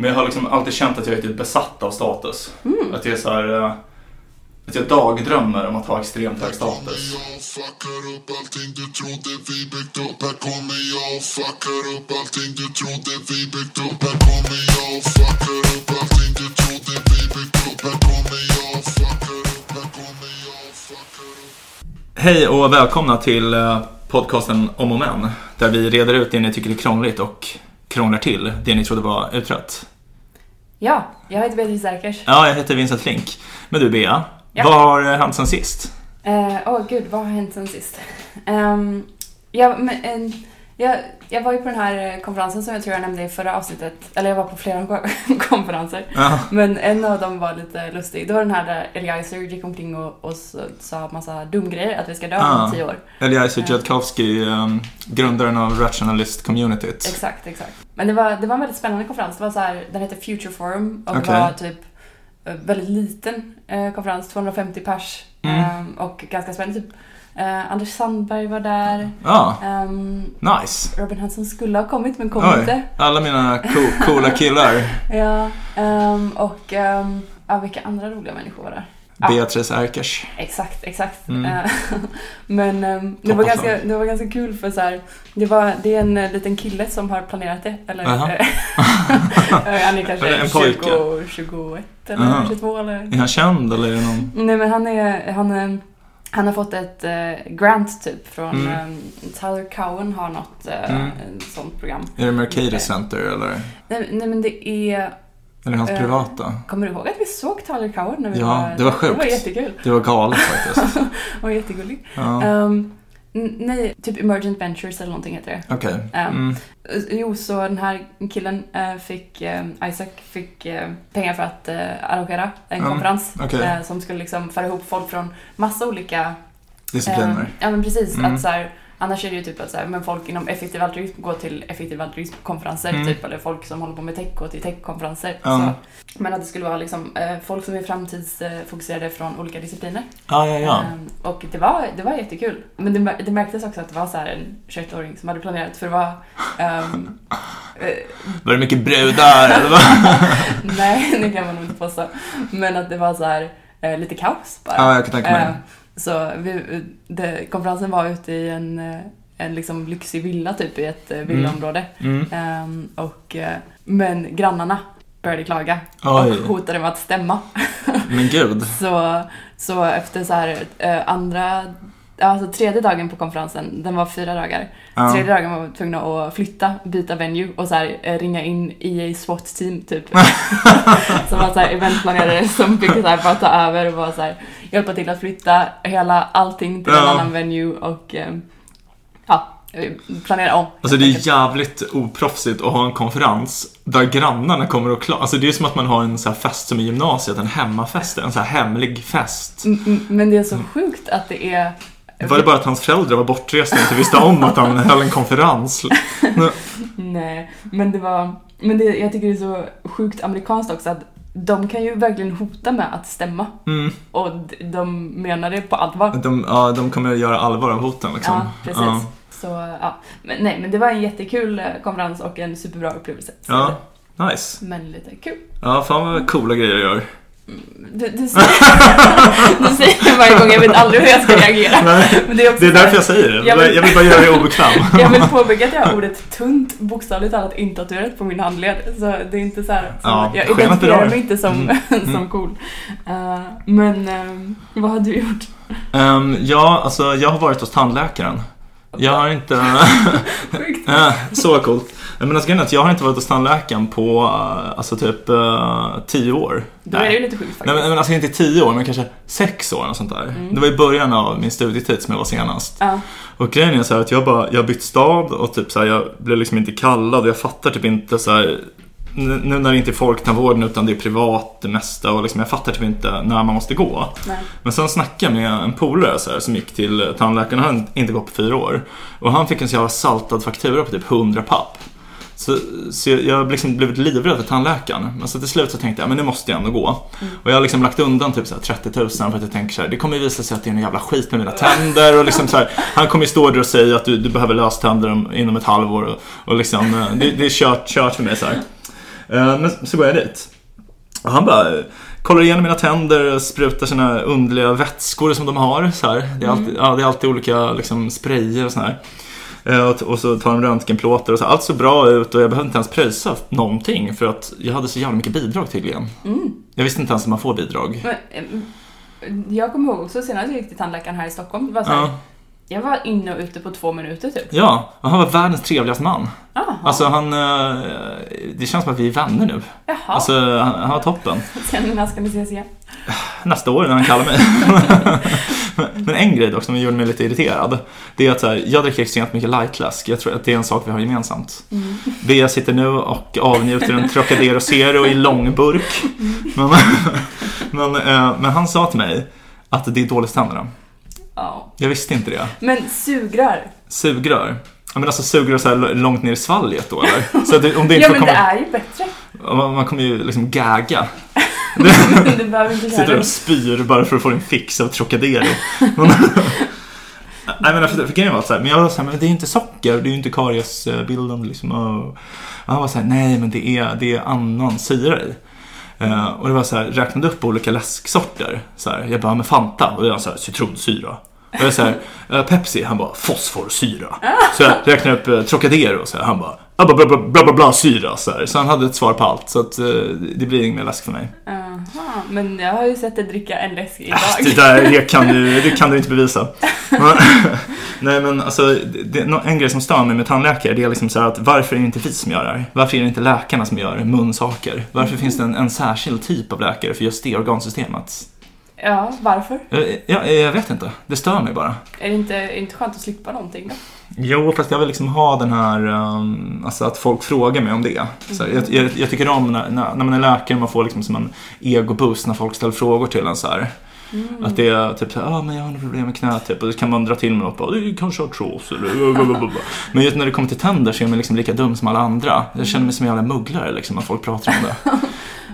Men jag har liksom alltid känt att jag är typ besatt av status. Mm. Att jag är så här, eh, att jag dagdrömmer om att ha extremt hög status. Hej och välkomna till eh, podcasten Om och Men. Där vi reder ut det ni tycker är krångligt och krånglar till det ni trodde var utrett. Ja, jag heter Beatrice Erkers. Ja, jag heter Vincent Flink. Men du Bea, Ja. vad har hänt sen sist? Åh oh, gud, vad har hänt sen sist? Um, jag, men, en, jag, jag var ju på den här eh, konferensen som jag tror jag nämnde i förra avsnittet. Eller jag var på flera ko- konferenser. Ja, Men en av dem var lite lustig. Det var den här där Eliezer gick omkring och, och sa massa dumgrejer, att vi ska dö Ah. om tio år. Eliezer Ja. Jadkowski, um, grundaren av Rationalist-communityt. Exakt, exakt. Men det var, det var en väldigt spännande konferens. Det var så här, den hette Future Forum och Okej. var typ eh, väldigt liten eh, konferens, 250 pers. Mm. Ehm, och ganska spännande. Typ, eh, Anders Sandberg var där. Ja, Ehm, nice. Robin Hanson skulle ha kommit men kom Oj, inte. alla mina co- coola killar. Ja, ehm, och um, ja, vilka andra roliga människor var där? Beatrice Erkers. Exakt, exakt. Mm. Eh, men det, var ganska, det var ganska kul för så här, det, var, det är en eh, liten kille som har planerat det. Eller, Jaha. eh, han är kanske Är en pojke? 20, 21 eller Jaha. 22 eller... Är han känd eller är det någon? Nej men han är, han är, han har fått ett eh, grant typ från Mm. eh, Tyler Cowen har något eh, Mm. sånt program. Är det Mercatus Okej. Center eller? Nej, nej men det är, Eller hans Eh, privata? kommer du ihåg att vi såg Tyler Cowen när vi Ja, var det var Det sjukt. var jättekul. Det var galet faktiskt. Han var jättegullig. Ja, n- nej, typ Emergent Ventures eller någonting heter det. okej. ehm, Mm. Eh, Jo, så den här killen eh, fick, eh, Isaac fick pengar för att arrangera en Mm, konferens eh, som skulle liksom föra ihop folk från massa olika... Discipliner. eh, ja men precis, Mm. att så här, annars är det ju typ att så här, men folk inom effektiv altruism går till effektiv altruism-konferenser Mm. typ, eller folk som håller på med tech går till tech-konferenser. Så, men att det skulle vara liksom, eh, folk som är framtidsfokuserade från olika discipliner. Ja, ja, ja. Ehm, och det var, det var jättekul. Men det, det märktes också att det var så här en 21-åring som hade planerat för det var... ehm, eh, Var det mycket brudar eller vad? nej, det kan man nog inte påstå. Men att det var så här eh, lite kaos bara. Ja, jag kan tänka mig. Så vi, det, konferensen var ute i en, eh, en liksom lyxig villa typ i ett eh, villaområde. Mm. Ehm, och, eh, men grannarna började klaga Oj, och hotade med att stämma. men gud. Så, så efter så här andra, alltså tredje dagen på konferensen, den var fyra dagar. Ja. Tredje dagen var vi tvungna att flytta, byta venue och så här, eh, ringa in EA SWAT-team typ. som var så här eventplanerare som fick så här, bara ta över och bara så här, hjälpa till att flytta hela allting till en Ja. annan venue och eh, ja, eh, planera om. Alltså det är jävligt oproffsigt att ha en konferens där grannarna kommer och klagar. Alltså det är som att man har en så fest som i gymnasiet, en hemmafest, en så här hemlig fest. Mm, mm, Men det är så sjukt att det är Var det bara att hans föräldrar var bortresta och inte visste om att han höll en konferens? Nej, men det var... Men det, jag tycker det är så sjukt amerikanskt också att de kan ju verkligen hota med att stämma. Mm. Och de menar det på allvar. De, ja, de kommer att göra allvar av hoten liksom. Ja, precis. Ja. Så, ja. Men, nej, men det var en jättekul eh, konferens och en superbra upplevelse. Ja, nice. Men lite kul. Ja, fan vad coola grejer jag gör. Du, du, säger, du säger varje gång, jag vet aldrig hur jag ska reagera. Nej, det är, det är därför jag säger det. Jag vill- Jag vill bara göra dig obekväm. Jag vill påpeka att jag har ordet tunt bokstavligt talat intatuerat på min handled. Så det är inte så här, som, Ja, jag identifierar mig inte som, Mm. som cool. Eh, men eh, vad har du gjort? Ehm, ja, alltså jag har varit hos tandläkaren. Jag har inte... Så coolt. Men alltså, att jag har inte varit hos tandläkaren på eh, alltså typ eh, tio år. Då är det ju lite sjukt Nej, faktiskt. men, men alltså inte tio år, men kanske sex år och sånt där. Mm. Det var i början av min studietid som jag var senast. Ja, Och grejen är så här att jag bara, jag har bytt stad och typ så här, jag blev liksom inte kallad och jag fattar typ inte så här. Nu när det inte är folktandvården utan det är privat det mesta och liksom jag fattar typ inte när man måste gå. nej. Men sen snackade jag med en polare som gick till tandläkaren, han hade inte gått på fyra år. Och han fick en så jävla saltad faktura på typ 100 papp. Så, så jag har liksom blivit livrädd för tandläkaren. Men så till slut så tänkte jag, men nu måste jag ändå gå. Och jag har liksom lagt undan typ så här 30 000 för att jag tänker så här, det kommer visa sig att det är en jävla skit med mina tänder. Och liksom så här, han kommer stå där och säga att du, du behöver löständer om- inom ett halvår. Och, och liksom, eh, det, det är kört, kört för mig så här. Eh, Men så går jag dit. Och han bara kollar igenom mina tänder, sprutar sina underliga vätskor som de har. Så här. Det, är alltid, ja, det är alltid olika liksom, sprayer och sådär. Och, och så tar de röntgenplåtar och så. Allt såg bra ut och jag behövde inte ens pröjsa någonting för att jag hade så jävla mycket bidrag tydligen. Jag visste inte ens att man får bidrag. Men, em, jag kommer ihåg också senast jag gick till tandläkaren här i Stockholm. Det var så här, Ja, Jag var inne och ute på två minuter typ. ja, och han var världens trevligaste man. Jaha. Alltså han, eh, det känns som att vi är vänner nu. Jaha. Alltså han, han var toppen. Sen när ska ni ses igen? Nästa år när han kallar mig. Men en grej dock som gjorde mig lite irriterad. Det är att här, jag dricker extremt mycket lightläsk. Jag tror att det är en sak vi har gemensamt. Bea sitter nu och avnjuter en Trocadero Zero i långburk. Men, men, eh, men han sa till mig att det är dåligt tänderna. Ja. Jag visste inte det. Men sugrör. Sugrör. Ja, men alltså sugrör så långt ner i svalget då eller? Så att om det inte Ja men komma, det är ju bättre. Man man kommer ju liksom gagga. du behöver inte Sitter och spyr bara för att få en fix av Trocadero. Men, Nej men för, för grejen var så här, men jag var så här, men det är inte socker, det är ju inte kariesbildande liksom. Och han var så här, nej men det är, det är annan syra i. Eh, och det var så här, räknade upp olika läsksorter. Så här, jag bara, med Fanta, och det var så här, citronsyra. Och jag så här, eh, Pepsi, han bara, fosforsyra. Så jag räknade upp eh, Trocadero, så här, han bara, "Ah, bla bla bla bla bla, syra. Så, här. så han hade ett svar på allt, så att, eh, det blir ingen mer läsk för mig. Aha, men jag har ju sett dig dricka en läsk idag. Äh, Det där det kan, du, det kan du inte bevisa. Nej men alltså, det, en grej som stör mig med tandläkare det är liksom så att varför är det inte vi som gör det här? Varför är det inte läkarna som gör munsaker? Varför finns det en, en särskild typ av läkare för just det organsystemet? Ja, varför? Jag, jag, vet inte, det stör mig bara. Är det inte, är det inte skönt att slippa någonting då? Jo, fast jag vill liksom ha den här, um, alltså att folk frågar mig om det. Så här, jag, jag, jag tycker om när, när, när man är läkare man får liksom som en egoboost när folk ställer frågor till en så här. Att det är typ såhär, ah, men jag har några problem med knät typ. Och då kan man dra till med något bara, du kanske har artros eller blablabla." Men just när det kommer till tänder så är man liksom lika dum som alla andra. Jag känner mig som en jävla mugglare liksom när folk pratar om det.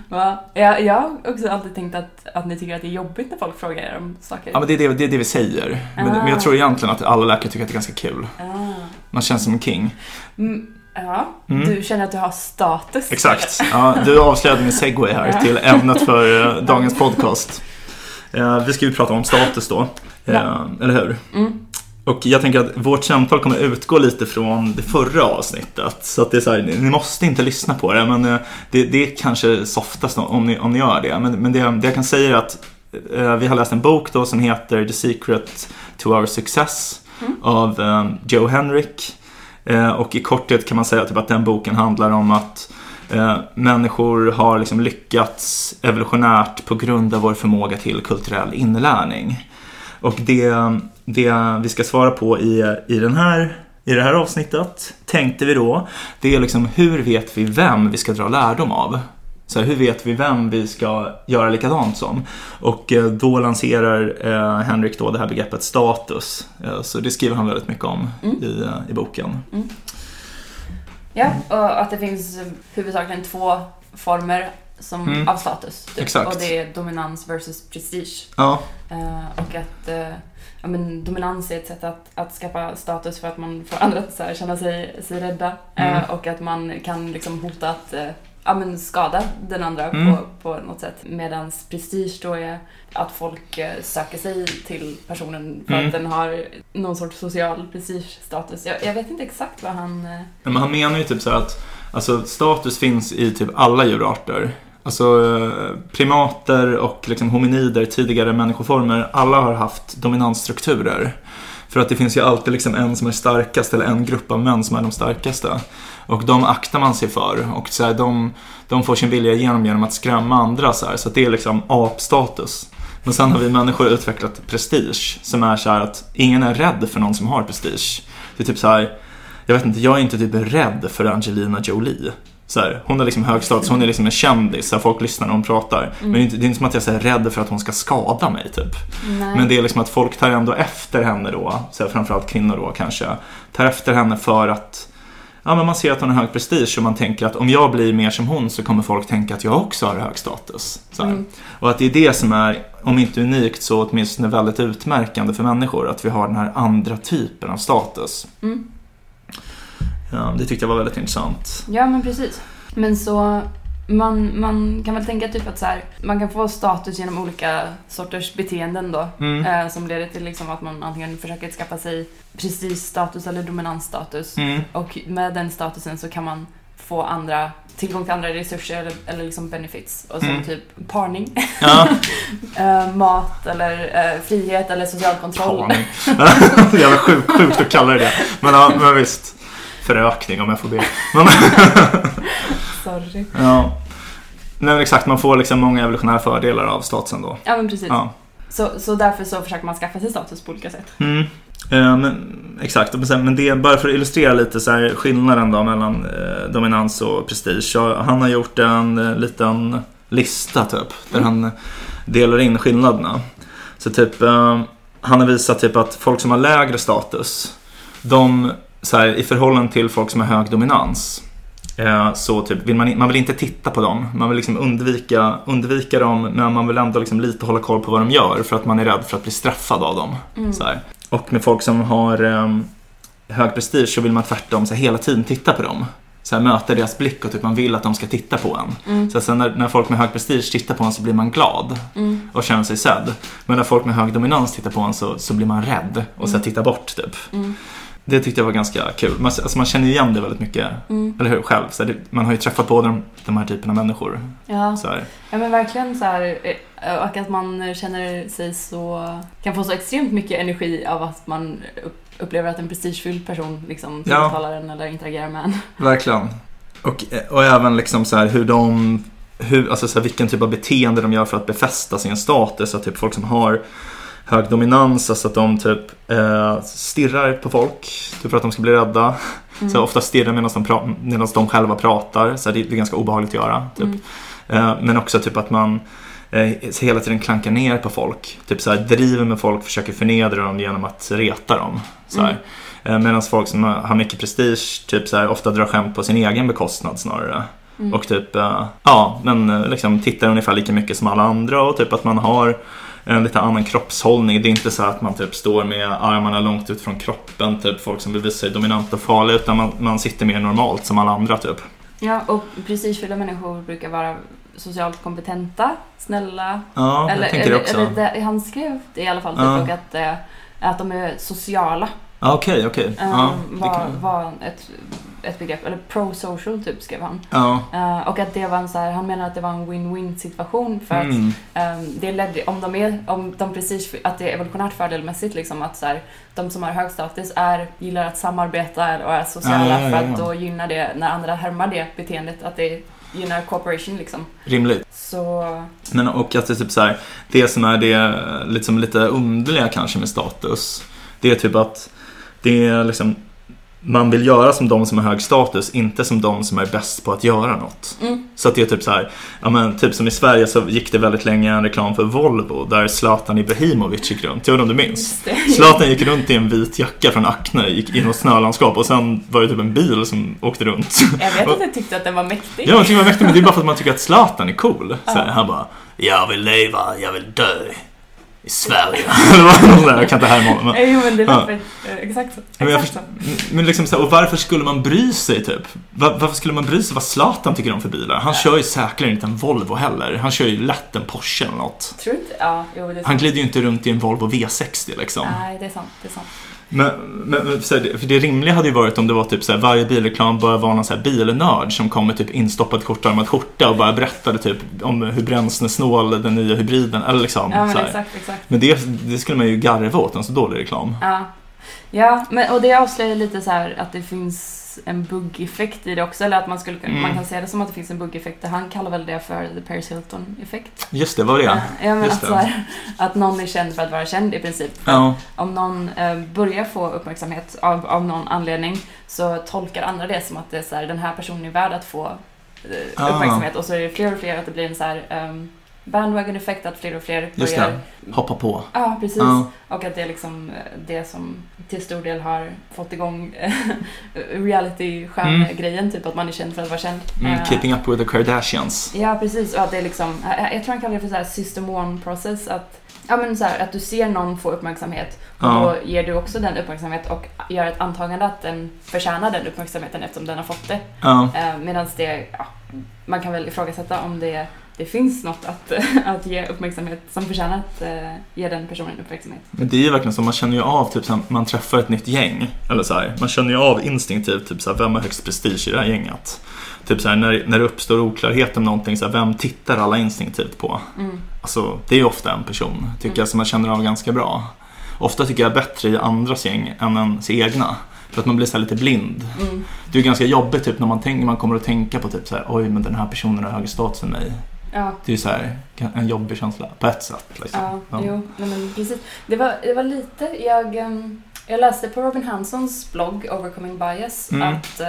Va? Jag, jag har också alltid tänkt att, att ni tycker att det är jobbigt när folk frågar er om saker. Ja men det är det, det, är det vi säger. Men, men jag tror egentligen att alla läkare tycker att det är ganska kul. Ah. Man känns som en king. Mm, ja, Mm. du känner att du har status? Exakt. Ja, du avslöjade min segway här till ämnet för eh, dagens podcast. Eh, vi ska ju prata om status då. Eh, Ja. Eller hur? Mm. Och jag tänker att vårt samtal kommer utgå lite från det förra avsnittet. Så att det är så här, ni måste inte lyssna på det, men eh, det, det är kanske softast om ni, om ni gör det. Men, men det, det jag kan säga är att eh, vi har läst en bok då som heter The Secret to Our Success av eh, Joe Henrik. Eh, och i korthet kan man säga typ att den boken handlar om att eh, människor har liksom lyckats evolutionärt på grund av vår förmåga till kulturell inlärning. Och det, det vi ska svara på i, i, den här, i det här avsnittet tänkte vi då, det är liksom hur vet vi vem vi ska dra lärdom av? Så här, hur vet vi vem vi ska göra likadant som? Och eh, då lanserar eh, Henrik då det här begreppet status. Eh, så det skriver han väldigt mycket om i, eh, i boken. Ja, och att det finns huvudsakligen två former som, Mm. av status. typ. Exakt. Och det är dominans versus prestige. Ja, Eh, och att eh, ja, men, dominans är ett sätt att, att skapa status för att man får andra att så här, känna sig, sig rädda. Eh, Mm. och att man kan liksom hota att ja, men, skada den andra Mm. på, på något sätt. Medan prestige då är att folk eh, söker sig till personen för Mm. att den har någon sorts social prestigestatus. Jag, jag vet inte exakt vad han... Eh, men han menar ju typ så att alltså, status finns i typ alla djurarter. Alltså eh, primater och liksom hominider, tidigare människoformer, alla har haft dominansstrukturer. För att det finns ju alltid liksom en som är starkast eller en grupp av män som är de starkaste. Och de aktar man sig för och så här, de, de får sin vilja igenom genom att skrämma andra så här. Så att det är liksom apstatus. Men sen har vi människor utvecklat prestige som är så här att ingen är rädd för någon som har prestige. Det är typ så här, jag vet inte, jag är inte typ rädd för Angelina Jolie. Så här, hon är liksom hög status, hon är liksom en kändis, så här, folk lyssnar när hon pratar. Men det är, inte, det är inte som att jag är rädd för att hon ska skada mig typ. nej. Men det är liksom att folk tar ändå efter henne då, så här, framförallt kvinnor då kanske, tar efter henne för att Ja men man ser att hon har hög prestige och man tänker att om jag blir mer som hon så kommer folk tänka att jag också har hög status. Mm. Och att det är det som är, om inte unikt så åtminstone väldigt utmärkande för människor. Att vi har den här andra typen av status. Mm. Ja, det tyckte jag var väldigt intressant. Ja, men precis. Men så man, man kan väl tänka typ att så här, man kan få status genom olika sorters beteenden då. Mm. Eh, som leder till liksom att man antingen försöker skaffa sig prestigestatus eller dominansstatus. Mm. Och med den statusen så kan man få andra, tillgång till andra resurser eller, eller liksom benefits. Och som Mm. typ parning, Ja, eh, mat eller eh, frihet eller social kontroll. parning. Jävla sjukt, sjukt att kalla det det. Men, ja, men visst. Förökning om jag får be. Sorry. ja. Nej, exakt, man får liksom många evolutionära fördelar av statusen då. Ja men precis. Ja. Så, så därför så försöker man skaffa sig status på olika sätt. Mm. Eh, men, exakt, men det bara för att illustrera lite så här, skillnaden då mellan eh, dominans och prestige. Så han har gjort en eh, liten lista typ, där han delar in skillnaderna. Så typ, eh, han har visat typ att folk som har lägre status, de, så här, i förhållande till folk som har hög dominans, eh, så typ, vill man, man vill inte titta på dem. Man vill liksom undvika, undvika dem, men man vill ändå liksom lite hålla koll på vad de gör för att man är rädd för att bli straffad av dem. Mm. Så här. Och med folk som har um, hög prestige så vill man tvärtom så här, hela tiden titta på dem. Så här, möta deras blick och typ man vill att de ska titta på en. Mm. Så sen när, när folk med hög prestige tittar på en så blir man glad Mm. och känner sig sedd. Men när folk med hög dominans tittar på en så, så blir man rädd och så Mm. tittar bort typ. Det tyckte jag var ganska kul. Man, alltså, man känner igen det väldigt mycket, Mm. eller hur? Själv. Så här, man har ju träffat båda de, de här typerna av människor. Ja. Så här. ja, men verkligen så här. eh, Och att man känner sig så... Kan få så extremt mycket energi av att man upp- upplever att en prestigefylld person liksom Ja. tilltalar en eller interagerar med en. Verkligen. Och, och även liksom så här hur de, hur, alltså så här vilken typ av beteende de gör för att befästa sin status. Att typ folk som har hög dominans, alltså att de typ eh, stirrar på folk, typ för att de ska bli rädda. Mm. Så ofta stirrar medan de, pra- medan de själva pratar, så det, är ganska obehagligt att göra. Typ. Mm. Eh, men också typ att man eh, hela tiden klankar ner på folk. Typ så driver med folk, försöker förnedra dem genom att reta dem. Så här. Eh, Medan folk som har mycket prestige typ så ofta drar skämt på sin egen bekostnad snarare. Mm. Och typ, eh, ja, men eh, liksom tittar ungefär lika mycket som alla andra och typ att man har en lite annan kroppshållning. Det är inte så att man typ står med armarna långt ut från kroppen, typ folk som vill visa sig dominant och farlig, utan man, man sitter mer normalt som alla andra typ. Ja, och prestigefyllda människor brukar vara socialt kompetenta, snälla. Ja, eller, jag tänker det också. eller det, han skrev det i alla fall, typ, Ja. och att, eh, att de är sociala. Ja, Okej, okej. Um, Ja, det var, kan- var ett, ett begrepp, eller pro-social typ skrev han. ja. Eh, och att det var en så här, han menar att det var en win-win situation för att Mm. ehm, det ledde, om de är, om de precis, att det är evolutionärt fördelmässigt liksom att så här, de som har hög status är, gillar att samarbeta och är sociala Ja, ja, för att då gynnar det, när andra härmar det beteendet, att det gynnar cooperation liksom. Rimligt. Så, Men och att det är typ så här, det som är det liksom lite underliga kanske med status, det är typ att det är liksom man vill göra som de som har hög status, inte som de som är bäst på att göra något. mm, Så att det är typ så här, ja men typ som i Sverige så gick det väldigt länge en reklam för Volvo där Zlatan Ibrahimovic gick runt, jag vet inte om du minns? Zlatan gick runt i en vit jacka från Acne, gick in något snölandskap och sen var det typ en bil som åkte runt. Jag vet att jag tyckte att den var mäktig. Ja, man tycker det var mäktigt, men det är bara för att man tycker att Zlatan är cool. Så här. Han bara, jag vill leva, jag vill dö i Sverige. Jag kan inte härma honom. men- Jo men det lät ja. exakt så. Men, jag så. förstår, men liksom så här, och varför skulle man bry sig typ? Var, varför skulle man bry sig vad Zlatan tycker om för bilar? Han Ja. kör ju säkerligen inte en Volvo heller. Han kör ju lätt en Porsche eller något. Tror du inte? Ja, jo det är sant. Han glider ju inte runt i en Volvo V60 liksom. Nej, det är sant. Det är sant. Men, men så här, för det rimliga hade ju varit om det var typ så här, varje bilreklam bara var någon så här bilnörd som kom med typ instoppad kortärmad skjorta och bara berättade typ om hur bränslesnål den nya hybriden eller liksom. Ja, men så exakt, exakt. Men det, det skulle man ju garva åt, en så dålig reklam. Ja, ja men, och det avslöjar lite så att det finns en bugg-effekt i det också. Eller att man, skulle, Mm. man kan se det som att det finns en bugg-effekt. Han kallar väl det för the Paris Hilton-effekt. Just det, vad var det? Ja, men just att, här, att någon är känd för att vara känd i princip. Ja, Om någon eh, börjar få uppmärksamhet av, av någon anledning så tolkar andra det som att det är så här, den här personen är värd att få eh, Ah. uppmärksamhet. Och så är det fler och fler att det blir en så här um, bandwagon-effekt, att fler och fler Just börjar... det. hoppa på. Ja, precis. Ja. Och att det är liksom eh, det som till stor del har fått igång eh, reality-stjärnegrejen, typ att man är känd för att vara känd. Mm, Eh, keeping up with the Kardashians. Ja, precis. Och att det är liksom, eh, jag tror han kallar det för så här system one process. Att, ja, men så här, att du ser någon få uppmärksamhet och Ja. då ger du också den uppmärksamhet och gör ett antagande att den förtjänar den uppmärksamheten eftersom den har fått det. Ja, Medan det, ja, man kan väl ifrågasätta om det, det finns något att, att ge uppmärksamhet som förtjänar att eh, ge den personen uppmärksamhet. Men det är ju verkligen så, man känner ju av typ så man träffar ett nytt gäng. Eller så här, man känner ju av instinktivt typ så vem har högst prestige i det här gänget. Typ så när, när det uppstår oklarhet om någonting, så vem tittar alla instinktivt på? Mm. Alltså, det är ju ofta en person, tycker Mm. jag, som man känner av ganska bra. Ofta tycker jag bättre i andras gäng än ens egna. För att man blir så lite blind. Mm. Det är ganska jobbigt typ när man, tänker, man kommer att tänka på typ så här, oj men den här personen har högre status än mig. Ja, Det är så här, en jobbig känsla på ett sätt. Liksom. ja, Ja. jo, men precis. Det var, det var lite, jag, ehm, jag läste på Robin Hansons blogg Overcoming Bias Mm. att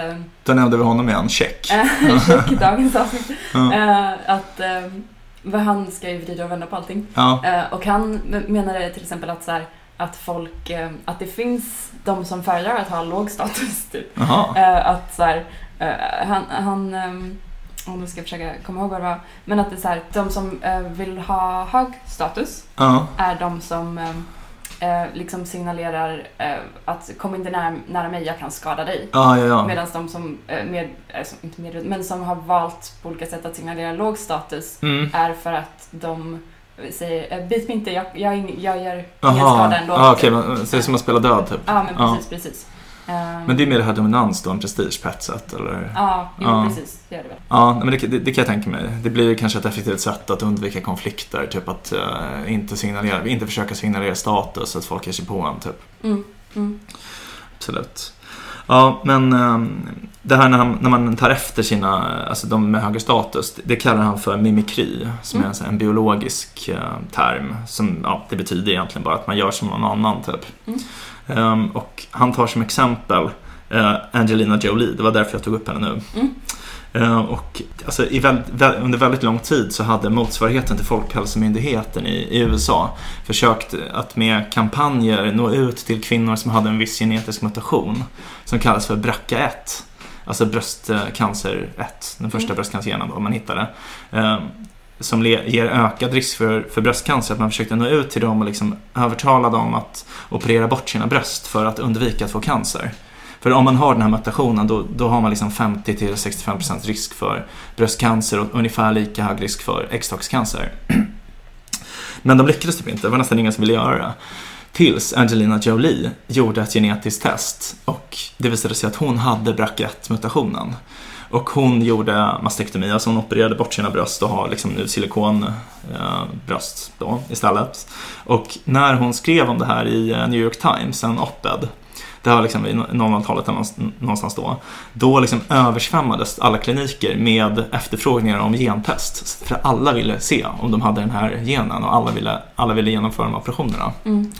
Då nämnde vi honom igen, check. check dagens avsnitt. Eh, att ehm, vad han ska ju vrida och vända på allting. Eh, och han menade till exempel att, så här, att folk, eh, att det finns de som föredrar att ha låg status typ. Eh, att så här, eh, han, han ehm, om du ska försöka komma ihåg vad det var, men att det är så här, de som eh, vill ha hög status Ja. är de som ehm, eh, liksom signalerar eh, att kom inte nära, nära mig, jag kan skada dig. Ja, ja, ja. Medan de som, eh, med, alltså, inte med, men som har valt på olika sätt att signalera låg status Mm. är för att de säger eh, bit mig inte, jag, jag, jag gör ingen skada ändå. Ja, okej, men så det är som att spela död typ. Ja, men precis, precis. Ehm, Men det är mer det här dominans då, en prestige på ett sätt, eller? Ja, jo, Ja. precis. Det gör det väl. Ja, men det, det, det kan jag tänka mig. Det blir kanske ett effektivt sätt att undvika konflikter, typ att eh, inte signalera, inte försöka signalera status, att folk ger sig på en, typ. Mm. Mm. Absolut. Ja, men ehm, det här när, han, när man tar efter sina, alltså de med högre status, det kallar han för mimikry, som Mm. är en, biologisk eh, term. Som, ja, det betyder egentligen bara att man gör som någon annan, typ. Mm. Ehm, och han tar som exempel eh, Angelina Jolie, det var därför jag tog upp henne nu. Mm. Eh, och alltså, under väldigt lång tid så hade motsvarigheten till Folkhälsomyndigheten i, USA försökt att med kampanjer nå ut till kvinnor som hade en viss genetisk mutation som kallas för BRCA1. Alltså bröstcancer 1, den första Mm. bröstcancergenen man hittade. Eh, som ger ökad risk för, för bröstcancer. Att man försökte nå ut till dem och liksom övertala dem att operera bort sina bröst för att undvika att få cancer. För om man har den här mutationen då, då har man liksom 50-65% risk för bröstcancer och ungefär lika hög risk för äggstockscancer. Men de lyckades typ inte, det var nästan ingen som ville göra det. Tills Angelina Jolie gjorde ett genetiskt test och det visade sig att hon hade BRCA1-mutationen. Och hon gjorde mastektomi, alltså hon opererade bort sina bröst och har liksom nu silikonbröst eh, då istället. Och när hon skrev om det här i eh, New York Times, en op-ed, det var liksom i 00-talet eller någonstans- då, då liksom översvämmades alla kliniker med efterfrågningar om gentest. För alla ville se om de hade den här genen och alla ville, alla ville genomföra de operationerna. Mm.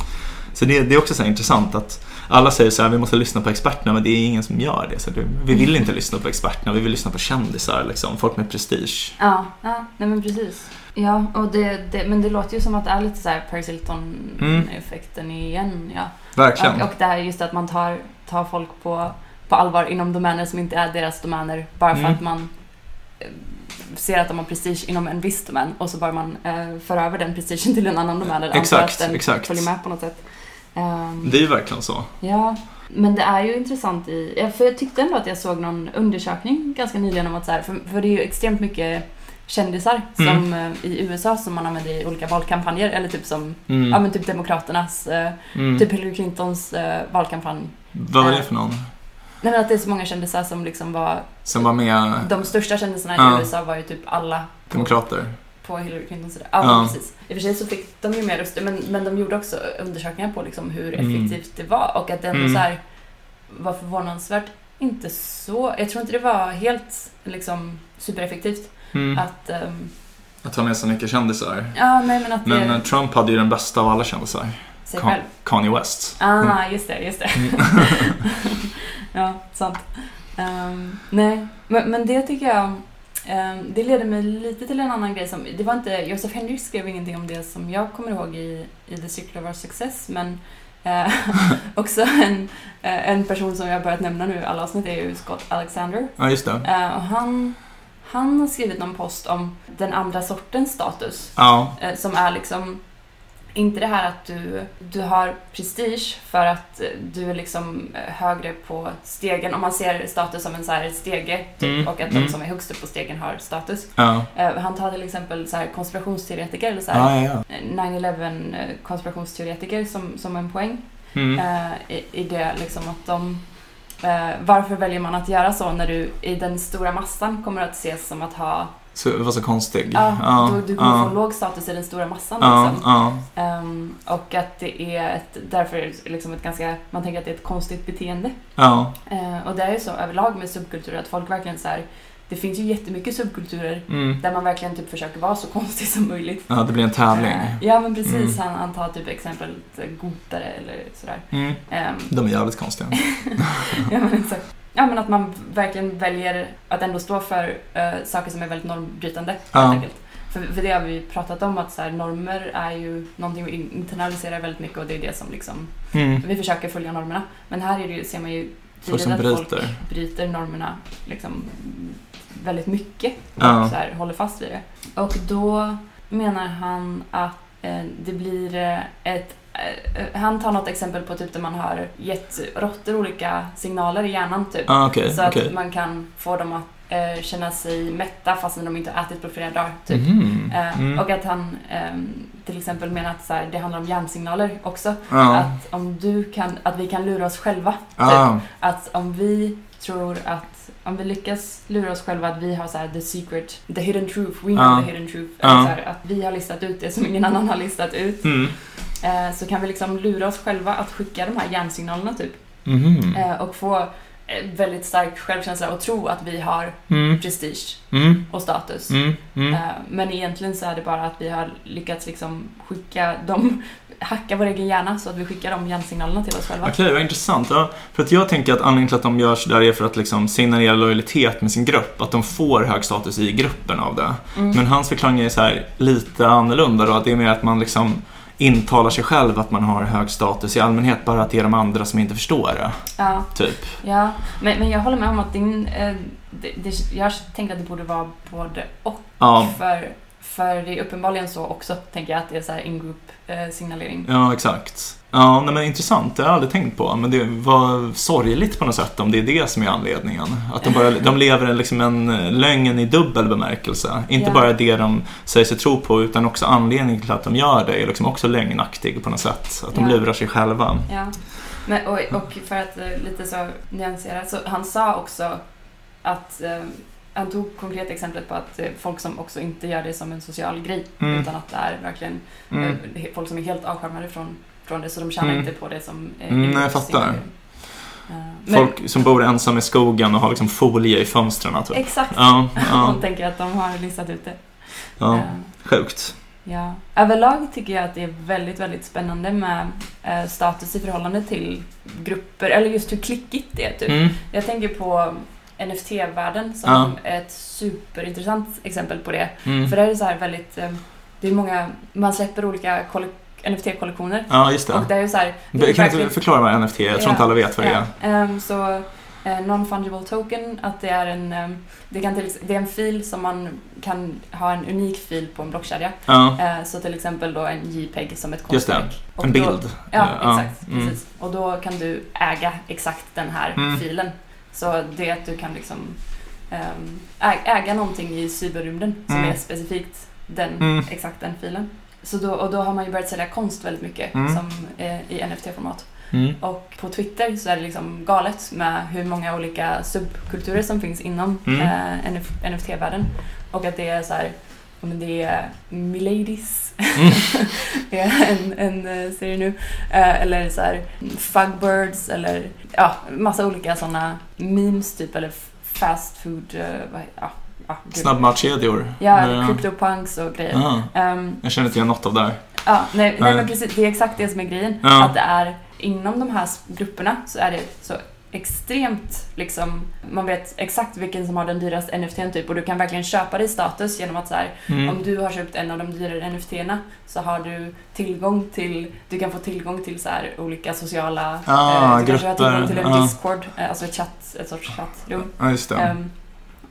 Så det, det är också så här intressant att alla säger så här, vi måste lyssna på experterna, men det är ingen som gör det. Så vi vill inte lyssna på experterna, vi vill lyssna på kändisar, liksom, folk med prestige. Ja, ja, nej men precis. Ja, och det, det, men det låter ju som att det är lite så här Paris Hilton-effekten igen. Ja. Verkligen. Och, och det här just att man tar, tar folk på, på allvar inom domäner som inte är deras domäner bara för Mm. att man eh, ser att de har prestige inom en viss domän och så bara man eh, för över den prestigen till en annan domän. eller Exakt, att den exakt. följer med på något sätt. Ehm, Det är ju verkligen så. Ja, men det är ju intressant i... För jag tyckte ändå att jag såg någon undersökning ganska nyligen om att så här, för, för det är ju extremt mycket kändisar Mm. som eh, i USA som man använder i olika valkampanjer eller typ som, Mm. ja men typ Demokraternas, eh, Mm. typ Hillary Clintons eh, valkampanj. Vad var det för någon? Nej men att det är så många kändisar som liksom var, Som var med de största kändisarna i Ja. USA var ju typ alla på, demokrater? på Hillary Clintons sida. Ja, Ja. precis. I och för sig så fick de ju mer röster men, men de gjorde också undersökningar på liksom hur Mm. effektivt det var och att det ändå Mm. så här var förvånansvärt inte så... Jag tror inte det var helt liksom supereffektivt Mm. att... ehm, Att ha med så mycket kändisar. ja, nej men att det... Men eh, Trump hade ju den bästa av alla kändisar. sig Ka- själv. Kanye West. Ah, just det, just det. Mm. ja, sant. Ehm, nej, men, men det tycker jag... ehm, det leder mig lite till en annan grej som... Det var inte... Joseph Henry skrev ingenting om det som jag kommer ihåg i, i The Circle of Our Success, men eh, också en, eh, en person som jag börjat nämna nu i alla avsnitt är ju Scott Alexander. Ja, just det. Eh, och han, han har skrivit någon post om den andra sortens status. Ja. eh, som är liksom inte det här att du, du har prestige för att eh, du är liksom eh, högre på stegen. Om man ser status som en så här stege typ, Mm, och att de mm. som är högst upp på stegen har status. Ja. Han tar till exempel så här konspirationsteoretiker eller så här, Ja, ja, ja. eh, 9-11 eh, konspirationsteoretiker som, som en poäng. Mm. Eh, i, I det liksom att de... Eh, varför väljer man att göra så när du i den stora massan kommer att ses som att ha... Så var så konstig. Ja, du, du kommer ja, få låg status i den stora massan. ja, Liksom. ja. Ehm, och att det är ett, därför liksom ett ganska, man tänker att det är ett konstigt beteende. ja. Eh, och det är ju så överlag med subkulturer att folk verkligen så här, det finns ju jättemycket subkulturer Mm. där man verkligen typ försöker vara så konstig som möjligt. ja, det blir en tävling. Eh, ja men precis, Mm. han, han tar typ exempel gotare eller sådär. Mm. Ehm, De är jävligt konstiga. ja men exakt. Ja men att man verkligen väljer att ändå stå för eh, saker som är väldigt normbrytande Ja. helt enkelt. För, för det har vi pratat om att så här, normer är ju någonting vi internaliserar väldigt mycket och det är det som liksom Mm. vi försöker följa normerna. Men här är det, ju- ser man ju Folk som att bryter. folk bryter normerna liksom, väldigt mycket och Ja. så här, håller fast vid det. Och då menar han att eh, det blir eh, ett eh, han tar något exempel på typ där man har gett råttor olika signaler i hjärnan typ. Ah, okej, så att okej. man kan få dem att eh, känna sig mätta fastän de inte har ätit på flera dagar. Typ. Mhm. Eh, Mm. Och att han ehm, till exempel menar att så här, det handlar om hjärnsignaler också. Ja. Att, om du kan, att vi kan lura oss själva. Typ. Ah. Att om vi tror att, om vi lyckas lura oss själva att vi har så här, the secret, the hidden truth, we know Ja. the hidden truth. Ja. Här, att vi har listat ut det som ingen annan har listat ut. Mm. Eh, så kan vi liksom lura oss själva att skicka de här hjärnsignalerna typ. Mhm. Eh, och få eh, väldigt stark självkänsla och tro att vi har Mm. prestige Mm. och status. Mm. Mm. Eh, Men egentligen så är det bara att vi har lyckats liksom skicka dem, hacka vår egen hjärna så att vi skickar de hjärnsignalerna till oss själva. Okej, vad intressant. Ja, för att jag tänker att anledningen till att de gör sådär är för att liksom signalera lojalitet med sin grupp. Att de får hög status i gruppen av det. Mm. Men hans förklaring är så här lite annorlunda då. Att det är mer att man liksom intalar sig själv att man har hög status i allmänhet. Bara att det är de andra som inte förstår det. Ja, Typ. ja. Men, men jag håller med om att din, eh, det, det, jag tänker att det borde vara både och. Ja, För, för det är uppenbarligen så också, tänker jag, att det är så här in-group eh, signalering. ja exakt. Ja, nej, men intressant. Det har jag aldrig tänkt på. Men det var sorgligt på något sätt om det är det som är anledningen. Att de, bara, de lever liksom en lögn i dubbel bemärkelse. Inte Ja. bara det de säger sig tro på utan också anledningen till att de gör det är liksom också lögnaktig på något sätt. Att de Ja. lurar sig själva. Ja. Men, och, och för att eh, lite så nyansera, så han sa också att eh, han tog konkret exemplet på att eh, folk som också inte gör det som en social grej Mm. utan att det är verkligen Mm. eh, folk som är helt avskärmade från, från det så de tjänar Mm. inte på det som eh, Mm, nej, jag fattar. Men- Folk som bor ensamma i skogen och har liksom folie i fönstren. Typ. Exakt. Ja, ja, De tänker att de har listat ut det. ja. Eh, Sjukt. Ja. Överlag tycker jag att det är väldigt, väldigt spännande med eh, status i förhållande till grupper, eller just hur klickigt det är. Typ. Mm. Jag tänker på NFT-världen som Ja. ett superintressant exempel på det. Mm. För där är det så här väldigt, eh, det är många, man släpper olika kolle- NFT-kollektioner. Ja, just Och det. det är så här, det är Kan du verkligen- inte förklara vad NFT är? Jag tror Ja. inte alla vet vad det är. Ja, ehm, så eh, non-fungible token, att det är en, ehm, det, kan till, det är en fil som man kan ha en unik fil på en blockkedja. Ja, Eh, så till exempel då en JPEG som ett Just det. konstverk. En då- bild. Ja, Ja, exakt. mm. Precis. Och då kan du äga exakt den här Mm. filen. Så det är att du kan liksom ehm, äga någonting i cyberrymden som Mm. är specifikt den, Mm. exakt den filen. Så då, och då har man ju börjat sälja konst väldigt mycket Mm. som, i NFT-format. Mm. Och på Twitter så är det liksom galet med hur många olika subkulturer som finns inom Mm. eh, NF NFT-världen. Och att det är så här, men det är Miladies, Mm. en, en eh, serie nu. Eh, eller så här Fugbirds eller ja, massa olika sådana memes typ eller fast food, eh, vad, ja, ja. Snabbmatskedjor. Ja, eller. CryptoPunks och grejer. Ja, Ehm, jag känner inte igen något av det här. Ja, nej, nej men precis. Det är exakt det som är grejen. Ja. Att det är inom de här grupperna så är det så extremt liksom, man vet exakt vilken som har den dyraste NFTn typ och du kan verkligen köpa dig status genom att så här, om Mm. du har köpt en av de dyrare NFTerna så har du tillgång till, du kan få tillgång till så här olika sociala, Ah, eh, du kanske har tillgång till en ja. Discord, eh, alltså ett, chatt, ett sorts chattrum. Det. Ehm,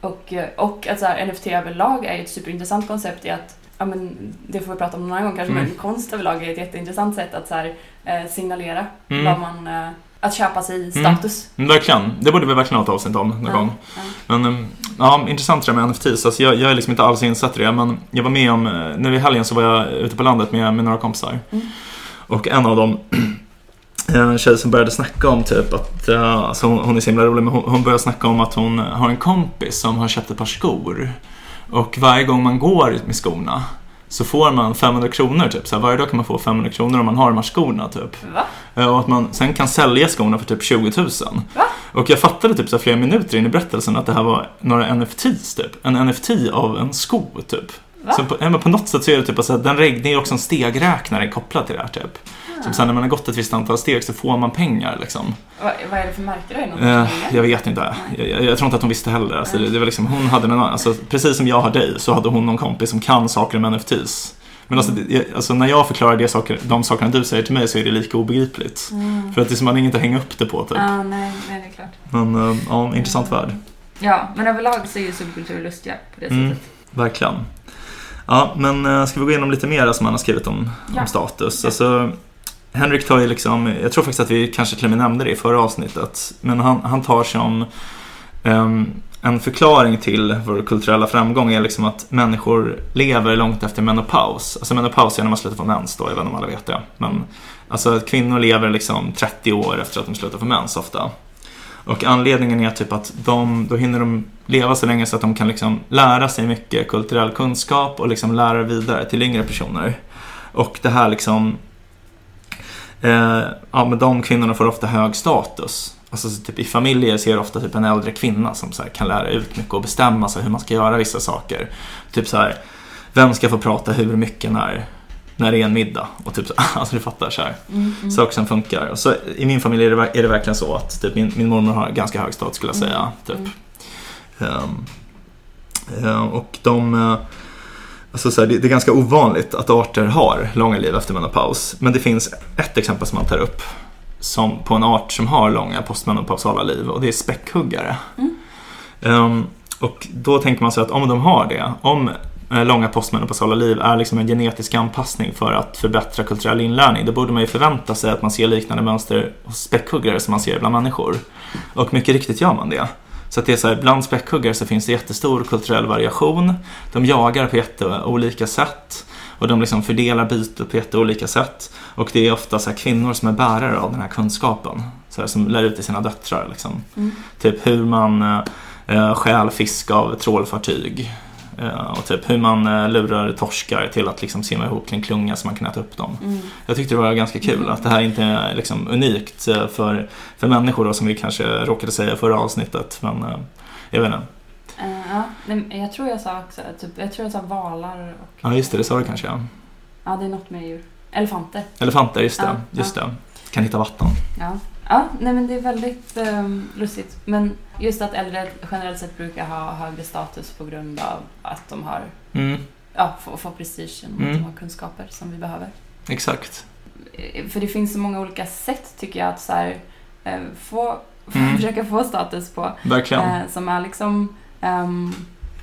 och, eh, och att så här, NFT överlag är ett superintressant koncept i att ja men det får vi prata om någon annan gång kanske, Mm. men konst överlag är ett jätteintressant sätt att så här, eh, signalera Mm. vad man, eh, att köpa sig status. Mm, verkligen. Det borde vi verkligen ha ett avsnitt om någon Ja, gång. ja. Men um, ja, intressant det där med NFTs. Alltså jag, jag är liksom inte alls insatt i det, men jag var med om, eh, nu i helgen så var jag ute på landet med, med några kompisar. Mm. Och en av dem, en tjej som började snacka om typ att, uh, alltså hon, hon är så himla rolig, men hon, hon började snacka om att hon har en kompis som har köpt ett par skor. Och varje gång man går med skorna så får man 500 kronor typ. Så här, varje dag kan man få 500 kronor om man har de här skorna typ. Va? Eh, Och att man sen kan sälja skorna för typ 20 000. Va? Och jag fattade typ så här flera minuter in i berättelsen att det här var några NFTs typ. En NFT av en sko typ. Va? Så på, på något sätt så är det typ att den det är också en stegräknare kopplad till det här typ. Som sen när man har gått ett visst antal steg så får man pengar liksom. Vad, vad är det för märke då? Det Eh, jag vet inte. Jag, jag, jag tror inte att hon visste heller. Alltså, det, det var liksom, hon hade någon, alltså, precis som jag har dig så hade hon någon kompis som kan saker om NFTs. Men alltså, det, jag, alltså när jag förklarar det saker, de sakerna du säger till mig så är det lika obegripligt. Mm. För att det är som man inget att hänga upp det på typ. Ja, nej, nej, det är klart. Men eh, ja, intressant värld. Ja, men överlag så är ju subkultur lustiga på det Mm. sättet. Verkligen. Ja, men eh, ska vi gå igenom lite mer som han har skrivit om, Ja. om status? Alltså, Henrik tar ju liksom, jag tror faktiskt att vi kanske till och med nämnde det i förra avsnittet, men han, han tar som um, en förklaring till vår kulturella framgång är liksom att människor lever långt efter menopaus. Alltså menopaus är när man slutar få mens då, jag vet inte om alla vet det. Men alltså att kvinnor lever liksom 30 år efter att de slutar få mens ofta. Och anledningen är typ att de, då hinner de leva så länge så att de kan liksom lära sig mycket kulturell kunskap och liksom lära vidare till yngre personer. Och det här liksom, eh, ja men de kvinnorna får ofta hög status. Alltså så typ i familjer ser du ofta typ en äldre kvinna som så här kan lära ut mycket och bestämma sig hur man ska göra vissa saker. Typ så här, vem ska få prata hur mycket när, när det är en middag? Och typ så, alltså du fattar så här Mm, mm. saker som funkar. Och så, I min familj är det, är det verkligen så att typ, min, min mormor har ganska hög status skulle jag säga. Mm, Typ. mm. Eh, och de... Alltså så här, det, det är ganska ovanligt att arter har långa liv efter menopaus. Men det finns ett exempel som man tar upp som, på en art som har långa postmenopausala liv och det är späckhuggare. Mm. Ehm, och då tänker man sig att om de har det, om eh, långa postmenopausala liv är liksom en genetisk anpassning för att förbättra kulturell inlärning, då borde man ju förvänta sig att man ser liknande mönster hos späckhuggare som man ser bland människor. Och mycket riktigt gör man det. Så att det är så här, bland späckhuggare så finns det jättestor kulturell variation. De jagar på jätteolika sätt och de liksom fördelar bytet på jätteolika sätt. Och det är ofta så kvinnor som är bärare av den här kunskapen. Så här, som lär ut till sina döttrar. Liksom. Mm. Typ hur man eh, eh, stjäl fisk av trålfartyg. Eh, och typ hur man eh, lurar torskar till att liksom simma ihop till en klunga så man kan äta upp dem. Mm. Jag tyckte det var ganska kul Mm. att det här inte är liksom unikt eh, för, för människor då, som vi kanske råkade säga förra avsnittet. Men jag vet inte. Eh, ja, men jag tror jag sa också, typ, jag tror jag sa valar och... Ja just det, det sa du kanske ja. Ja, det är något med djur. Elefanter. Elefanter, just det. Ja, just det. Kan hitta vatten. Ja. Ja, nej men det är väldigt um, lustigt. Men just att äldre generellt sett brukar ha högre status på grund av att de har, Mm, ja, får, får prestige genom att Mm. de har kunskaper som vi behöver. exakt. Eh, För det finns så många olika sätt tycker jag att så här, eh, få, Mm. försöka få status på. Verkligen. Eh, som är liksom, um,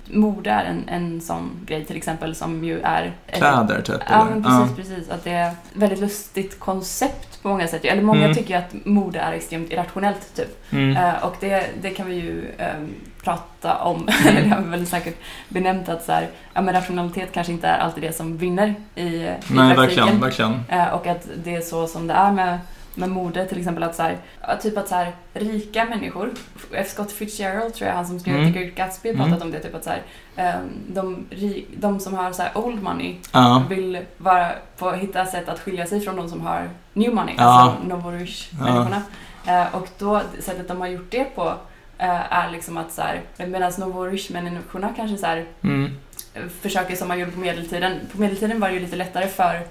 mode är en, en sån grej till exempel som ju är Kläder typ. Ja, men precis, precis. Att det är ett väldigt lustigt koncept på många sätt. Eller många Mm. tycker att mode är extremt irrationellt, typ. Mm. Eh, och det, det kan vi ju ehm, prata om, Mm. eller det har vi väl säkert benämnt att så här, ja, men rationalitet kanske inte är alltid det som vinner i, i Nej, praktiken. verkligen, verkligen. Eh, och att det är så som det är med, med mode, till exempel att så här, ja, typ att så här, rika människor, F. Scott Fitzgerald tror jag, han som skrev Mm. The Great Gatsby, har Mm. pratat om det, typ att så här, ehm, de, de som har så old money Ja, vill vara på hitta sätt att skilja sig från de som har new money, Ja. alltså Novorish-människorna. Eh, och då, sättet de har gjort det på eh, är liksom att så här, medan Novorish-människorna kanske så här, mm. eh, försöker som man gjorde på medeltiden. På medeltiden var det ju lite lättare för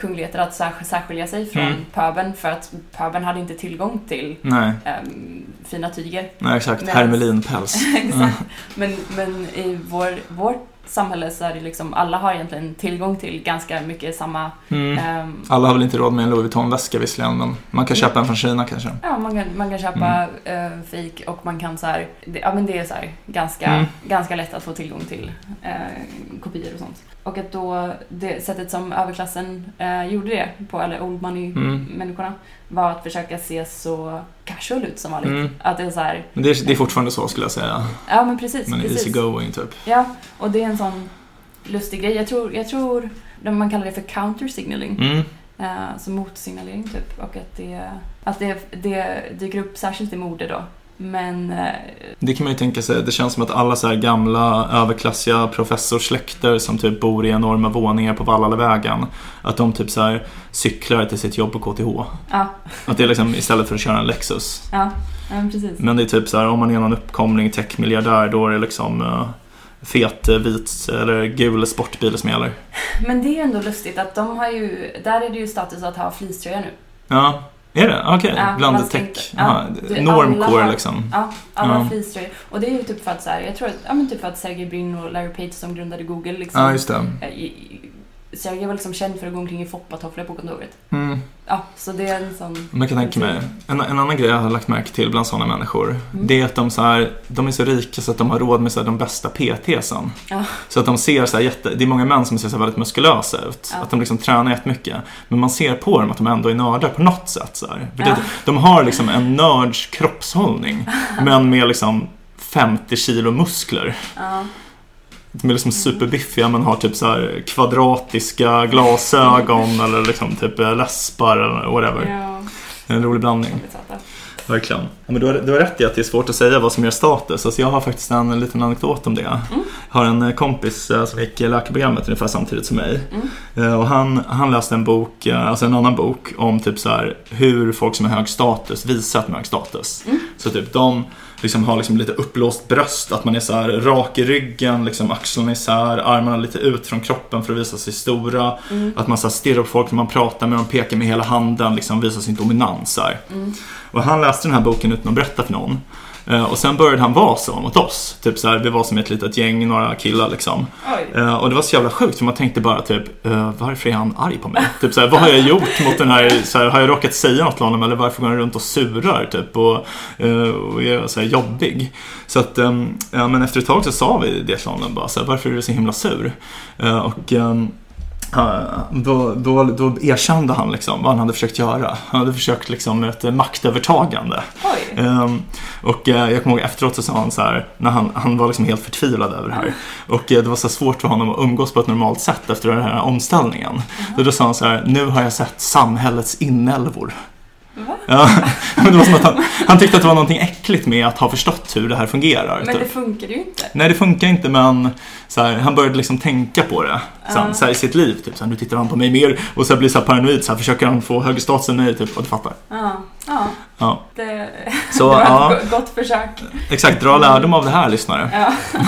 kungligheter att sär- särskilja sig från Mm. pöbeln för att pöbeln hade inte tillgång till ehm, fina tyger. nej, exakt. Hermelinpäls. Exakt. Men, men i vår, vårt samhälle så är det liksom, alla har egentligen tillgång till ganska mycket samma Mm. ehm, Alla har väl inte råd med en Louis Vuitton-väska visserligen, men man kan köpa en från Kina kanske. Ja, man kan, man kan köpa Mm. eh, fake och man kan så här, det, ja men det är så här ganska, Mm. ganska lätt att få tillgång till eh, kopior och sånt. Och att då det sättet som överklassen eh, gjorde det på, eller old Mm. money-människorna, var att försöka se så casual ut som vanligt. Mm. Att det är så här, Men det är, det är fortfarande så skulle jag säga. ja men precis. Men precis. easy going typ. Ja, och det är en sån lustig grej. Jag tror, jag tror man kallar det för counter signaling. Mm. Eh, så motsignalering typ. Och att det, att det, det dyker upp särskilt i mode då. Men eh, Det kan man ju tänka sig. Det känns som att alla så här gamla överklassiga professorssläkter som typ bor i enorma våningar på Vallalavägen. Att de typ så här cyklar till sitt jobb på KTH. ja, Att det är liksom istället för att köra en Lexus. ja, ja precis. Men det är typ så här om man är någon uppkomling techmiljardär då är det liksom uh, fet eh, vit eller gul sportbil som gäller. Men det är ändå lustigt att de har ju, där är det ju status att ha fleecetröja nu. Ja, är det? Okej, Ja, bland tech. Ja, det- normcore alla liksom. Ja, alla Ja. fleecetröjor. Och det är ju typ för att så här, jag tror att, ja men typ för att Sergey Brin och Larry Page som grundade Google liksom. Ja, just det. eh, i- i- Sergey var liksom känd för att gå omkring i foppatofflor på kontoret. Mm. Ja, så det är en sån... Man kan tänka mig. En, en annan grej jag har lagt märke till bland sådana människor. Mm. Det är att de, så här, de är så rika så att de har råd med så här, de bästa PTsen. Ja. Så att de ser så här, jätte, det är många män som ser så väldigt muskulösa ut. Ja. Att de liksom tränar jättemycket. Men man ser på dem att de ändå är nördar på något sätt. Så här. För Ja. det, de har liksom en nörds kroppshållning. men med liksom 50 kilo muskler. Ja. De är liksom superbiffiga men har typ så kvadratiska glasögon eller liksom typ eh, läspar eller whatever. Ja, En rolig blandning. Verkligen. Ja, men du, har, du har rätt i att det är svårt att säga vad som ger status. Alltså jag har faktiskt en liten anekdot om det. Mm. Jag har en eh, kompis eh, som gick läkarprogrammet ungefär samtidigt som mig. Mm. Och han, han läste en bok, alltså en annan bok om typ så här, hur folk som har hög status visar att de har hög status. Mm. Så typ de liksom har liksom lite uppblåst bröst, att man är så rak i ryggen, liksom axlarna isär, armarna lite ut från kroppen för att visa sig stora. Mm. Att man så stirrar på folk när man pratar med dem, pekar med hela handen, liksom visar sin dominans. Så. Mm. Och han läste den här boken utan att berätta för någon. Eh, Och sen började han vara så mot oss. Typ så här, vi var som ett litet gäng, några killar liksom. Oj. Eh, Och det var så jävla sjukt för man tänkte bara typ, eh, varför är han arg på mig? Typ så här, vad har jag gjort mot den här, så här, har jag råkat säga något till honom eller varför går han runt och surar typ och, och är så här jobbig? Så att, ja, men efter ett tag så sa vi det till honom bara så här, varför är du så himla sur? Och då, då, då erkände han liksom vad han hade försökt göra. Han hade försökt liksom med ett maktövertagande. Ehm, och eh, jag kommer ihåg efteråt så sa han så här, när han, han var liksom helt förtvivlad över det här. Och eh, det var så svårt för honom att umgås på ett normalt sätt efter den här omställningen. Så då sa han så här, nu har jag sett samhällets inälvor. Va? Ja, men det var som att han, han tyckte att det var någonting äckligt med att ha förstått hur det här fungerar. Men det typ. funkar ju inte. Nej, det funkar inte men så här, han började liksom tänka på det sen, Ja. så här, i sitt liv. Typ, så här, nu tittar han på mig mer och så blir så här paranoid. Så här, försöker han få högre status än mig, typ, och du fattar. Ja, ja. Ja. Det, Så, det var ett go- gott försök. Exakt, dra lärdom av det här lyssnare. Ja.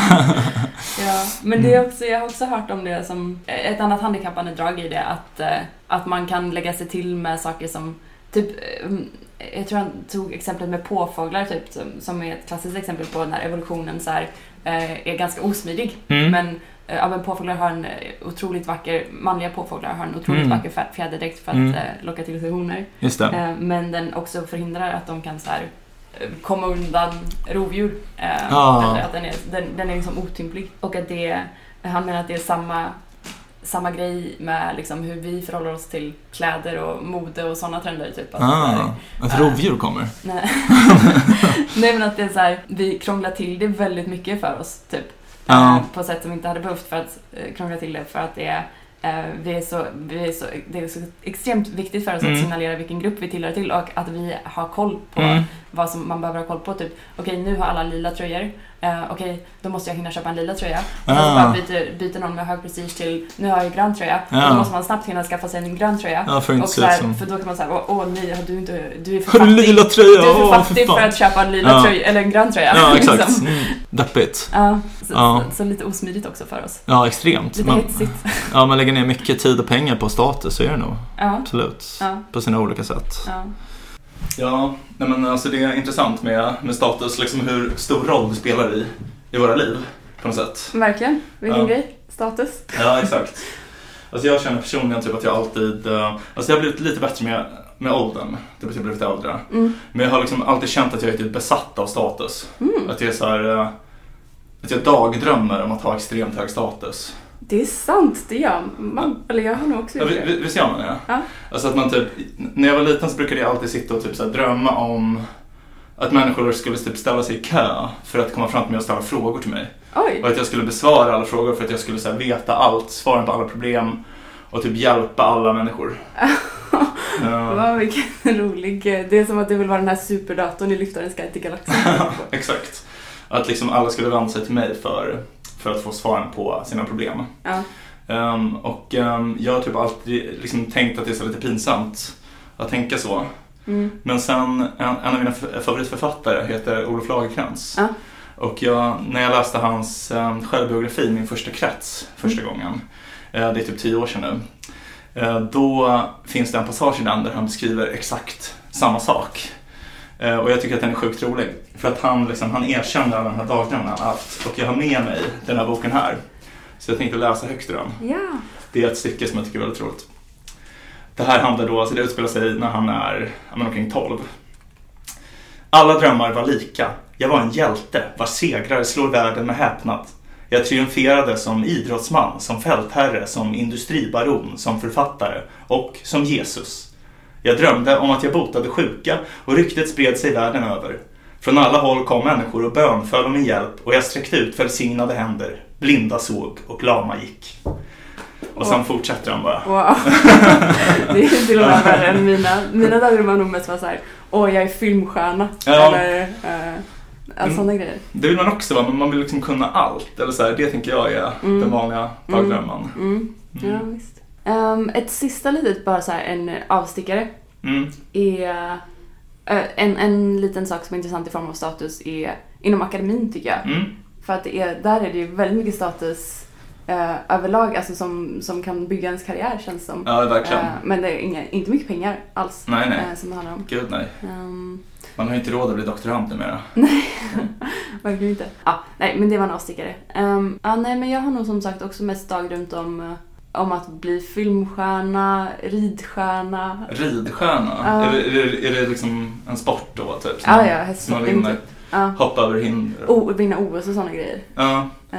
ja. Men det är också, jag har också hört om det som ett annat handikappande drag i det att, eh, att man kan lägga sig till med saker som typ eh, jag tror han tog exemplet med påfåglar typ, som, som är ett klassiskt exempel på när evolutionen så här, eh, är ganska osmidig. Mm. Men eh, ja, men påfåglar har en otroligt vacker, manliga påfåglar har en otroligt Mm. vacker fjäderdräkt för att Mm. locka till sig honor. Men den också förhindrar att de kan så här, komma undan rovdjur. Ah. Att den är, den, den är liksom otymplig. Och att det, han menar att det är samma, samma grej med liksom hur vi förhåller oss till kläder och mode och sådana trender. Typ. Att, så här, Ah, ett rovdjur kommer. nej. nej men att det är så här, vi krånglar till det väldigt mycket för oss. Typ. Ja. Eh, på sätt som vi inte hade behövt för att eh, krångla till det. För att det är, eh, vi är så, vi är så, det är så extremt viktigt för oss Mm. att signalera vilken grupp vi tillhör till och att vi har koll på Mm. Vad som man behöver ha koll på. Typ, okej nu har alla lila tröjor. Eh, okej, då måste jag hinna köpa en lila tröja. Och sen så Ah. bara byter, byter någon med hög prestige till nu har jag grön tröja. Ja. Och då måste man snabbt hinna skaffa sig en grön tröja. Ja, för Och så här. För då kan man säga, åh, nej, har du, inte, du är för Har du fattig. lila tröja? Du är för Åh, fattig för fan. att köpa en lila Ja. tröja, eller en grön tröja. Ja, exakt. liksom. Mm. Deppigt. Ja, så, Ja. Så, så lite osmidigt också för oss. Ja, extremt. Lite Men, hetsigt. ja, man lägger ner mycket tid och pengar på status, så är det nog. Ja, Absolut. På sina olika sätt. Ja. Nej men alltså det är intressant med, med status, liksom hur stor roll det spelar i, i våra liv på något sätt. Verkligen. Vilken Ja. grej. Status. Ja, exakt. Alltså jag känner personligen typ att jag alltid, eh, alltså jag har blivit lite bättre med, med åldern, typ att jag blivit äldre. Mm. Men jag har liksom alltid känt att jag är typ besatt av status. Mm. Att jag är så här, eh, att jag dagdrömmer om att ha extremt hög status. Det är sant, det gör man. Eller jag har nog också Ja, gjort vi- det. vi- Visst gör man det? Ja. Alltså att man typ, när jag var liten så brukade jag alltid sitta och typ så drömma om att människor skulle typ ställa sig i kö för att komma fram till mig och ställa frågor till mig. Oj! Och att jag skulle besvara alla frågor för att jag skulle så veta allt, svara på alla problem och typ hjälpa alla människor. Ja, Wow, vilken rolig... Det är som att du vill vara den här superdatorn i Lyftarens guide till galaxen. exakt. Att liksom alla skulle vända sig till mig för, för att få svaren på sina problem. Ja. Ehm, och ehm, jag har typ alltid liksom tänkt att det är så lite pinsamt att tänka så. Mm. Men sen, en, en av mina favoritförfattare heter Olof Lagercrantz. Ja. Och jag, när jag läste hans um, självbiografi, Min första krets, första Mm. gången, eh, det är typ tio år sedan nu, eh, då finns det en passage i den där han beskriver exakt samma sak. Eh, och jag tycker att den är sjukt rolig. För att han, liksom, han erkänner alla de här dagdrömmarna han haft. Och jag har med mig den här boken här. Så jag tänkte läsa högt ur den. Ja. Det är ett stycke som jag tycker är väldigt roligt. Det här handlar då, alltså det utspelar sig när han är ja, men omkring 12. Alla drömmar var lika. Jag var en hjälte vars segrar slår världen med häpnad. Jag triumferade som idrottsman, som fältherre, som industribaron, som författare och som Jesus. Jag drömde om att jag botade sjuka och ryktet spred sig världen över. Från alla håll kom människor och bönföll om min hjälp och jag sträckte ut välsignade händer. Blinda såg och lama gick. Och sen fortsätter han bara. Wow. det är till och med värre än mina. Mina dagdrömmar har nog mest varit såhär, åh jag är filmstjärna. Ja. Eller uh, Mm. sådana grejer. Det vill man också vara, men man vill liksom kunna allt. Eller så här, det tänker jag är Mm. den vanliga dagdrömmen. Mm. Ja, Mm. visst. Ehm, ett sista litet, bara så här, en avstickare. Mm. är eh, en, en liten sak som är intressant i form av status är inom akademin tycker jag. Mm. För att det är, där är det ju väldigt mycket status eh, överlag, alltså som, som kan bygga ens karriär känns som. Ja, verkligen. Eh, men det är inga, inte mycket pengar alls Nej, nej. som det handlar om. Gud nej. Ehm, Man har ju inte råd att bli doktorand numera. verkligen inte. Ja, nej men det var en avstickare. Um, ja, nej men jag har nog som sagt också mest dagdrömt om, eh, om att bli filmstjärna, ridstjärna. Ridstjärna? Ja. Är, det, är, det, är det liksom en sport då? Typ, som Ja, man- ja, hästhoppning typ. Ja. Hoppa över hinder? O, vinna OS och sådana grejer. Ja, Eh,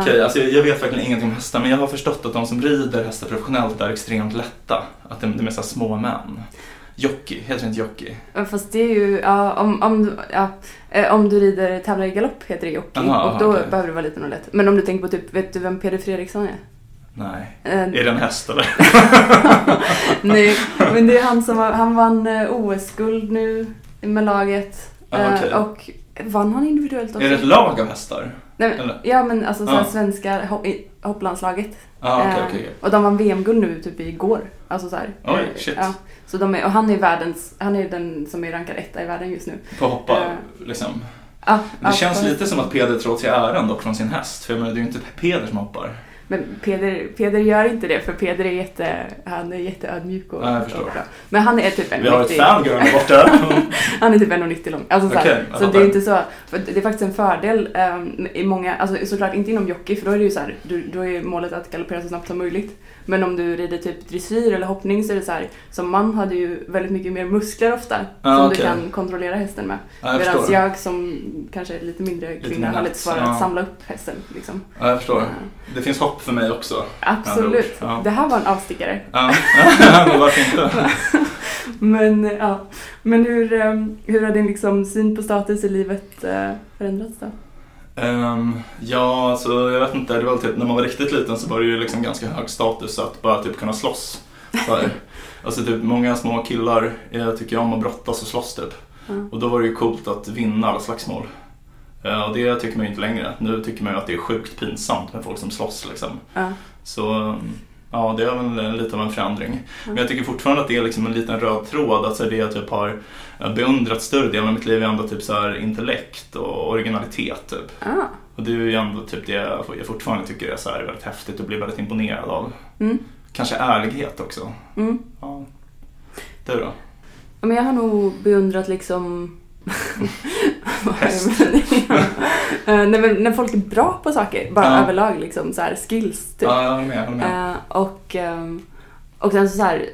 okej. ja. Alltså, jag, jag vet verkligen ingenting om hästar, men jag har förstått att de som rider hästar professionellt är extremt lätta. Att de, de är så små män. Jockey, heter det inte jockey? Fast det är ju, ja, om, om, du, ja, eh, om du rider tävlar i galopp heter det jockey. Aha, och då okej. behöver du vara liten och lätt. Men om du tänker på typ, vet du vem Peder Fredriksson är? Nej. Eh, Är det en häst eller? Nej, men det är han som har, han vann eh, OS-guld nu med laget. Ah, Eh, okej. Och vann han individuellt också? Är det ett lag av hästar? Nej, men, ja men alltså Ja. svenska ho- i hopplandslaget. Eh, okej. okej. Och de vann VM-guld nu typ igår. Alltså såhär. Oj, eh, shit. Ja. Så de är, och han är världens, han är den som är rankad etta i världen just nu. På hoppa, Eh, liksom. Ja, Det känns lite som att Peder tar åt sig äran dock från sin häst. För jag menar, det är ju inte Peder som hoppar. Men Peder, Peder gör inte det för Peder är jätte, han är jätteödmjuk och, Ja, och bra. Men han är typ en Vi har ett fangirl där borta. Han är typ 1,90 lång. Alltså, så, jag så det är inte så, för det är faktiskt en fördel um, i många, alltså såklart inte inom jockey för då är det ju så här, du, då är målet att galoppera så snabbt som möjligt. Men om du rider typ dressyr eller hoppning så är det så här, som man hade ju väldigt mycket mer muskler ofta Ah, som okej. du kan kontrollera hästen med. Ja, jag Medan jag som kanske är lite mindre kvinna har lite svårare ja. att samla upp hästen. Liksom. Ja, jag förstår. Ja. Det finns hopp för mig också. Absolut. Ja. Det här var en avstickare. Ja, men varför inte? Men, ja. Men hur, um, hur har din liksom, syn på status i livet uh, förändrats då? Ehm, ja, alltså jag vet inte. Det var väl typ, när man var riktigt liten så var det ju liksom ganska hög status att bara typ kunna slåss. Alltså typ många små killar eh, tycker om att brottas och slåss typ. Ja. Och då var det ju coolt att vinna alla slagsmål. Eh, och det tycker man ju inte längre. Nu tycker man ju att det är sjukt pinsamt med folk som slåss liksom. Ja. Så mm, ja, det är väl lite av en förändring. Men Mm. jag tycker fortfarande att det är liksom en liten röd tråd. Att så här, det jag typ har eh, beundrat större delen av mitt liv är ändå typ så här intellekt och originalitet. Typ. Ah. Och det är ju ändå typ det jag fortfarande tycker är så här väldigt häftigt och blir väldigt imponerad av. Mm. Kanske ärlighet också. Mm. Ja. Du då? Men jag har nog beundrat liksom... Häst. Eh, men när folk är bra på saker, bara Ja. överlag liksom så här skills typ. Ja, jag håller med. Jag håller med. Eh, och, ehm, och sen så, så här,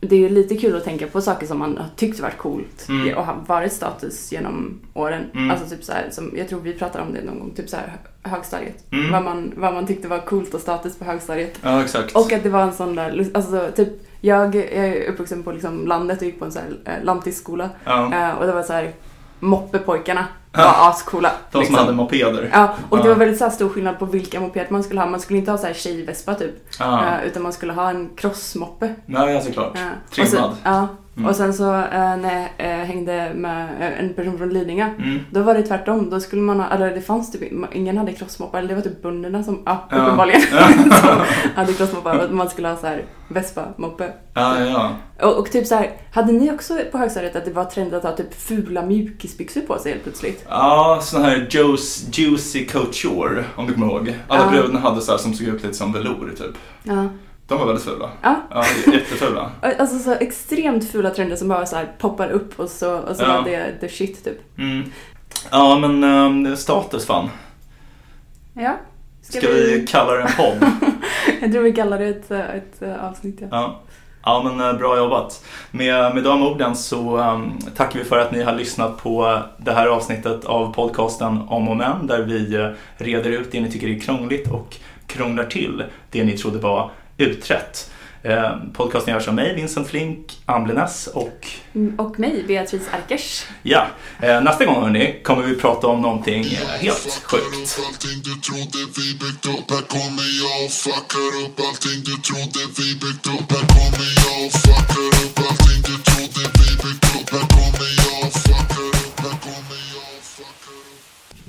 det är ju lite kul att tänka på saker som man har tyckt varit coolt Mm. och har varit status genom åren. Mm. Alltså typ så här, som, jag tror vi pratade om det någon gång, typ så här högstadiet. Mm. Vad, man, vad man tyckte var coolt och status på högstadiet. Ja, exakt. Och att det var en sån där, alltså typ, jag, jag är uppvuxen på liksom landet och gick på en sån här eh, lantisskola. ja. Eh, och det var så här, moppepojkarna var ascoola. De som liksom. hade mopeder. Ja, och det var väldigt så stor skillnad på vilka mopeder man skulle ha. Man skulle inte ha så här tjejvespa typ. Eh, utan man skulle ha en crossmoppe. ja, ja såklart. Trimmad. Sen, ja. Mm. Och sen så eh, när jag eh, hängde med eh, en person från Lidingö, Mm. då var det tvärtom. Då skulle man ha, eller det fanns typ, ingen hade crossmoppar, eller det var typ bönderna som, ja, Ja. uppenbarligen, som hade crossmoppar man skulle ha så här vespa-moppe. Ja, ja. Och, och typ så här, hade ni också på högstadiet att det var trendigt att ha typ fula mjukisbyxor på sig helt plötsligt? Ja, sån här Joe's Juicy Couture, om du kommer ihåg. Alla Ja. bröderna hade så här som såg ut lite som velour, typ. Ja. De var väldigt fula. Ja. Ja, jättefula. Alltså så extremt fula trender som bara så här poppar upp och så, och så Ja. var det the shit typ. Mm. Ja, men um, status fan. Ja. Ska, vi... kalla det en podd? Jag tror vi kallar det ett, ett eh, avsnitt ja. ja. Ja, men eh, bra jobbat. Med, med de orden så um, tackar vi för att ni har lyssnat på det här avsnittet av podcasten Om och Men där vi eh, reder ut det ni tycker är krångligt och krånglar till det ni trodde var utrett. Eh, podcasten görs av mig, Vincent Flink, Amblenäs och Mm, Och mig, Beatrice Erkers. ja, eh, nästa gång hörni kommer vi prata om någonting eh, helt sjukt. upp allting du trodde vi byggt upp Här kommer jag och fuckar upp allting du trodde vi byggt upp Här kommer jag och fuckar upp allting